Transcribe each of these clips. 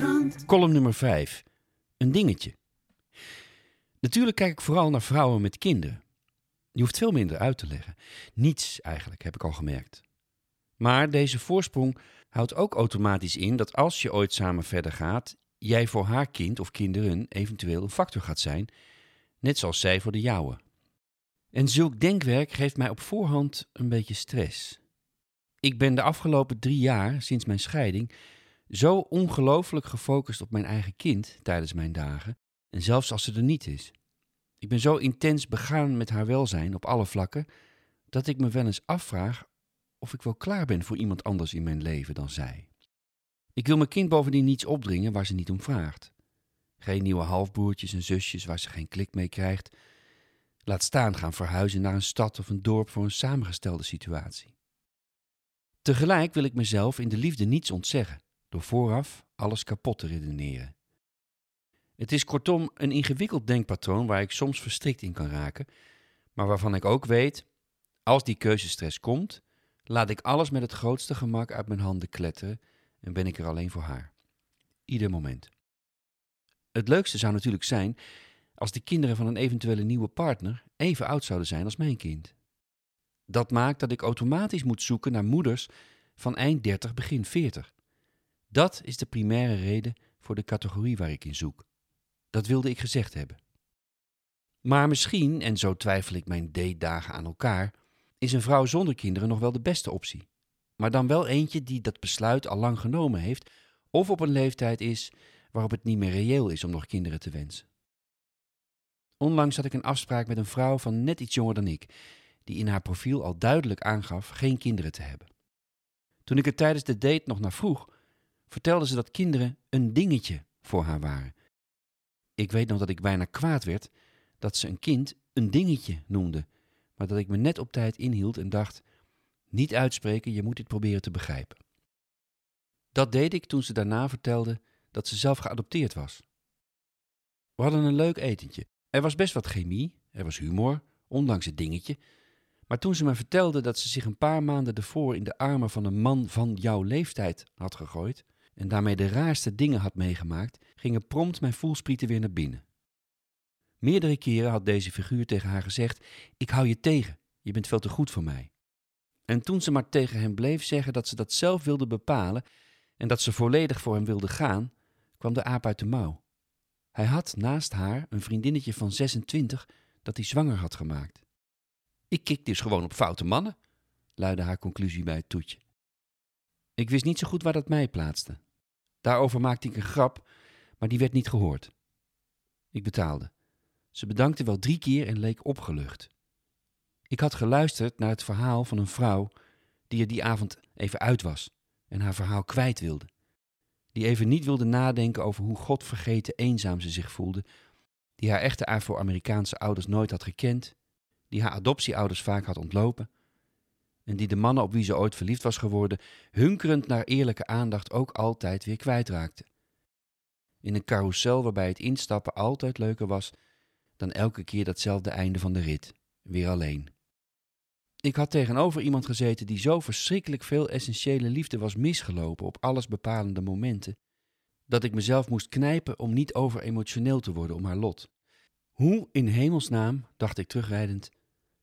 Volkskrant. Column nummer 5. Een dingetje. Natuurlijk kijk ik vooral naar vrouwen met kinderen. Je hoeft veel minder uit te leggen. Niets eigenlijk, heb ik al gemerkt. Maar deze voorsprong houdt ook automatisch in dat als je ooit samen verder gaat, jij voor haar kind of kinderen eventueel een factor gaat zijn, net zoals zij voor de jouwe. En zulk denkwerk geeft mij op voorhand een beetje stress. Ik ben de afgelopen drie jaar, sinds mijn scheiding, zo ongelooflijk gefocust op mijn eigen kind tijdens mijn dagen, en zelfs als ze er niet is. Ik ben zo intens begaan met haar welzijn op alle vlakken, dat ik me wel eens afvraag of ik wel klaar ben voor iemand anders in mijn leven dan zij. Ik wil mijn kind bovendien niets opdringen waar ze niet om vraagt. Geen nieuwe halfbroertjes en zusjes waar ze geen klik mee krijgt. Laat staan gaan verhuizen naar een stad of een dorp voor een samengestelde situatie. Tegelijk wil ik mezelf in de liefde niets ontzeggen, door vooraf alles kapot te redeneren. Het is kortom een ingewikkeld denkpatroon waar ik soms verstrikt in kan raken, maar waarvan ik ook weet, als die keuzestress komt, laat ik alles met het grootste gemak uit mijn handen kletteren en ben ik er alleen voor haar. Ieder moment. Het leukste zou natuurlijk zijn als de kinderen van een eventuele nieuwe partner even oud zouden zijn als mijn kind. Dat maakt dat ik automatisch moet zoeken naar moeders van eind 30, begin 40. Dat is de primaire reden voor de categorie waar ik in zoek. Dat wilde ik gezegd hebben. Maar misschien, en zo twijfel ik mijn date-dagen aan elkaar, is een vrouw zonder kinderen nog wel de beste optie. Maar dan wel eentje die dat besluit al lang genomen heeft, of op een leeftijd is waarop het niet meer reëel is om nog kinderen te wensen. Onlangs had ik een afspraak met een vrouw van net iets jonger dan ik, die in haar profiel al duidelijk aangaf geen kinderen te hebben. Toen ik er tijdens de date nog naar vroeg, vertelde ze dat kinderen een dingetje voor haar waren. Ik weet nog dat ik bijna kwaad werd dat ze een kind een dingetje noemde, maar dat ik me net op tijd inhield en dacht: niet uitspreken, je moet dit proberen te begrijpen. Dat deed ik toen ze daarna vertelde dat ze zelf geadopteerd was. We hadden een leuk etentje. Er was best wat chemie, er was humor, ondanks het dingetje. Maar toen ze me vertelde dat ze zich een paar maanden ervoor in de armen van een man van jouw leeftijd had gegooid en daarmee de raarste dingen had meegemaakt, gingen prompt mijn voelsprieten weer naar binnen. Meerdere keren had deze figuur tegen haar gezegd: Ik hou je tegen, je bent veel te goed voor mij. En toen ze maar tegen hem bleef zeggen dat ze dat zelf wilde bepalen en dat ze volledig voor hem wilde gaan, kwam de aap uit de mouw. Hij had naast haar een vriendinnetje van 26 dat hij zwanger had gemaakt. Ik kik dus gewoon op foute mannen, luidde haar conclusie bij het toetje. Ik wist niet zo goed waar dat mij plaatste. Daarover maakte ik een grap, maar die werd niet gehoord. Ik betaalde. Ze bedankte wel drie keer en leek opgelucht. Ik had geluisterd naar het verhaal van een vrouw die er die avond even uit was en haar verhaal kwijt wilde. Die even niet wilde nadenken over hoe godvergeten eenzaam ze zich voelde, die haar echte Afro-Amerikaanse ouders nooit had gekend, die haar adoptieouders vaak had ontlopen, en die de mannen op wie ze ooit verliefd was geworden, hunkerend naar eerlijke aandacht ook altijd weer kwijtraakte. In een carousel waarbij het instappen altijd leuker was dan elke keer datzelfde einde van de rit, weer alleen. Ik had tegenover iemand gezeten die zo verschrikkelijk veel essentiële liefde was misgelopen op alles bepalende momenten, dat ik mezelf moest knijpen om niet over emotioneel te worden om haar lot. Hoe in hemelsnaam, dacht ik terugrijdend,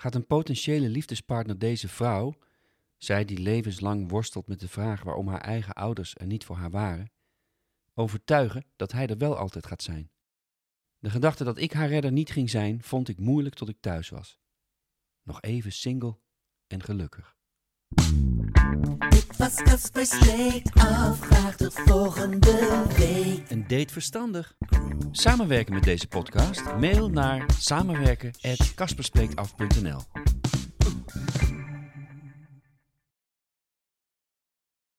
gaat een potentiële liefdespartner deze vrouw, zij die levenslang worstelt met de vraag waarom haar eigen ouders er niet voor haar waren, overtuigen dat hij er wel altijd gaat zijn? De gedachte dat ik haar redder niet ging zijn, vond ik moeilijk tot ik thuis was nog even single en gelukkig. Dit was Casper's Take-Off. Graag tot volgende week. Een date verstandig. Samenwerken met deze podcast? Mail naar samenwerken@kasperspreektaf.nl.